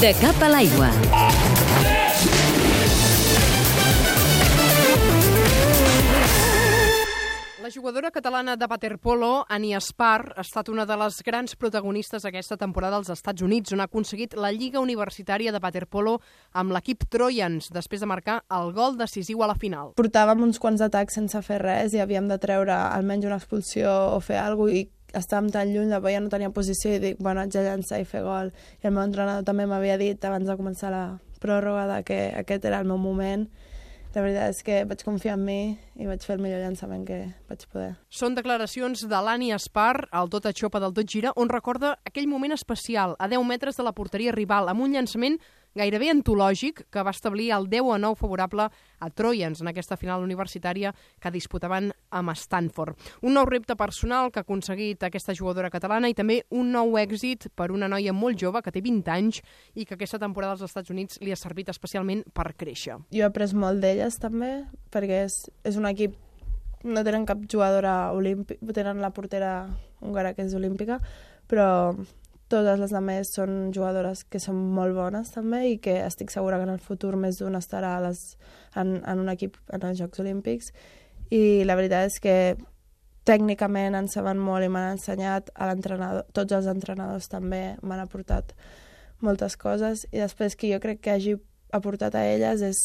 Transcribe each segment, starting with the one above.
De cap a l'aigua. La jugadora catalana de waterpolo, Ania Spar, ha estat una de les grans protagonistes aquesta temporada als Estats Units, on ha aconseguit la Lliga Universitària de Waterpolo amb l'equip Trojans, després de marcar el gol decisiu a la final. Portàvem uns quants atacs sense fer res i havíem de treure almenys una expulsió o fer alguna cosa i estàvem tan lluny, la ja no tenia posició i dic, bueno, haig de llançar i fer gol. I el meu entrenador també m'havia dit abans de començar la pròrroga de que aquest era el meu moment la veritat és que vaig confiar en mi i vaig fer el millor llançament que vaig poder. Són declaracions de l'Ani Espar, al Tot a Xopa del Tot Gira, on recorda aquell moment especial, a 10 metres de la porteria rival, amb un llançament gairebé antològic que va establir el 10 a 9 favorable a Trojans en aquesta final universitària que disputaven amb Stanford. Un nou repte personal que ha aconseguit aquesta jugadora catalana i també un nou èxit per una noia molt jove que té 20 anys i que aquesta temporada als Estats Units li ha servit especialment per créixer. Jo he après molt d'elles també perquè és, és un equip no tenen cap jugadora olímpica, tenen la portera húngara que és olímpica, però totes les altres són jugadores que són molt bones també i que estic segura que en el futur més d'una estarà a les, en, en un equip en els Jocs Olímpics. I la veritat és que tècnicament en saben molt i m'han ensenyat. A l'entrenador, tots els entrenadors també m'han aportat moltes coses. I després que jo crec que hagi aportat a elles és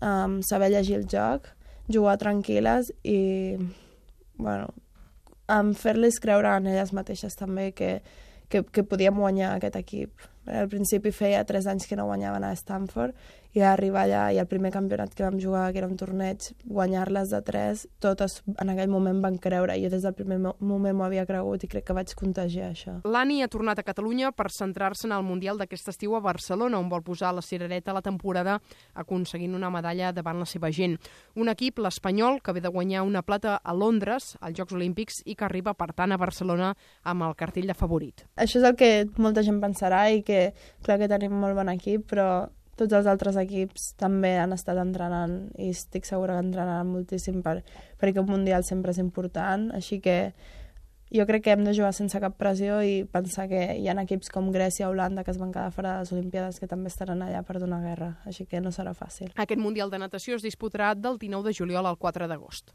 um, saber llegir el joc, jugar tranquil·les i bueno, um, fer-les creure en elles mateixes també que, que, que podíem guanyar aquest equip. Al principi feia 3 anys que no guanyaven a Stanford i arribar allà i el primer campionat que vam jugar, que era un torneig, guanyar-les de 3, totes en aquell moment van creure. Jo des del primer moment m'ho havia cregut i crec que vaig contagiar això. L'Ani ha tornat a Catalunya per centrar-se en el Mundial d'aquest estiu a Barcelona, on vol posar la cirereta a la temporada aconseguint una medalla davant la seva gent. Un equip, l'Espanyol, que ve de guanyar una plata a Londres, als Jocs Olímpics, i que arriba, per tant, a Barcelona amb el cartell de favorit. Això és el que molta gent pensarà i que clar que tenim molt bon equip, però tots els altres equips també han estat entrenant i estic segura que entrenaran moltíssim per, perquè un Mundial sempre és important, així que jo crec que hem de jugar sense cap pressió i pensar que hi ha equips com Grècia o Holanda que es van quedar fora de les Olimpiades que també estaran allà per donar guerra, així que no serà fàcil. Aquest Mundial de Natació es disputarà del 19 de juliol al 4 d'agost.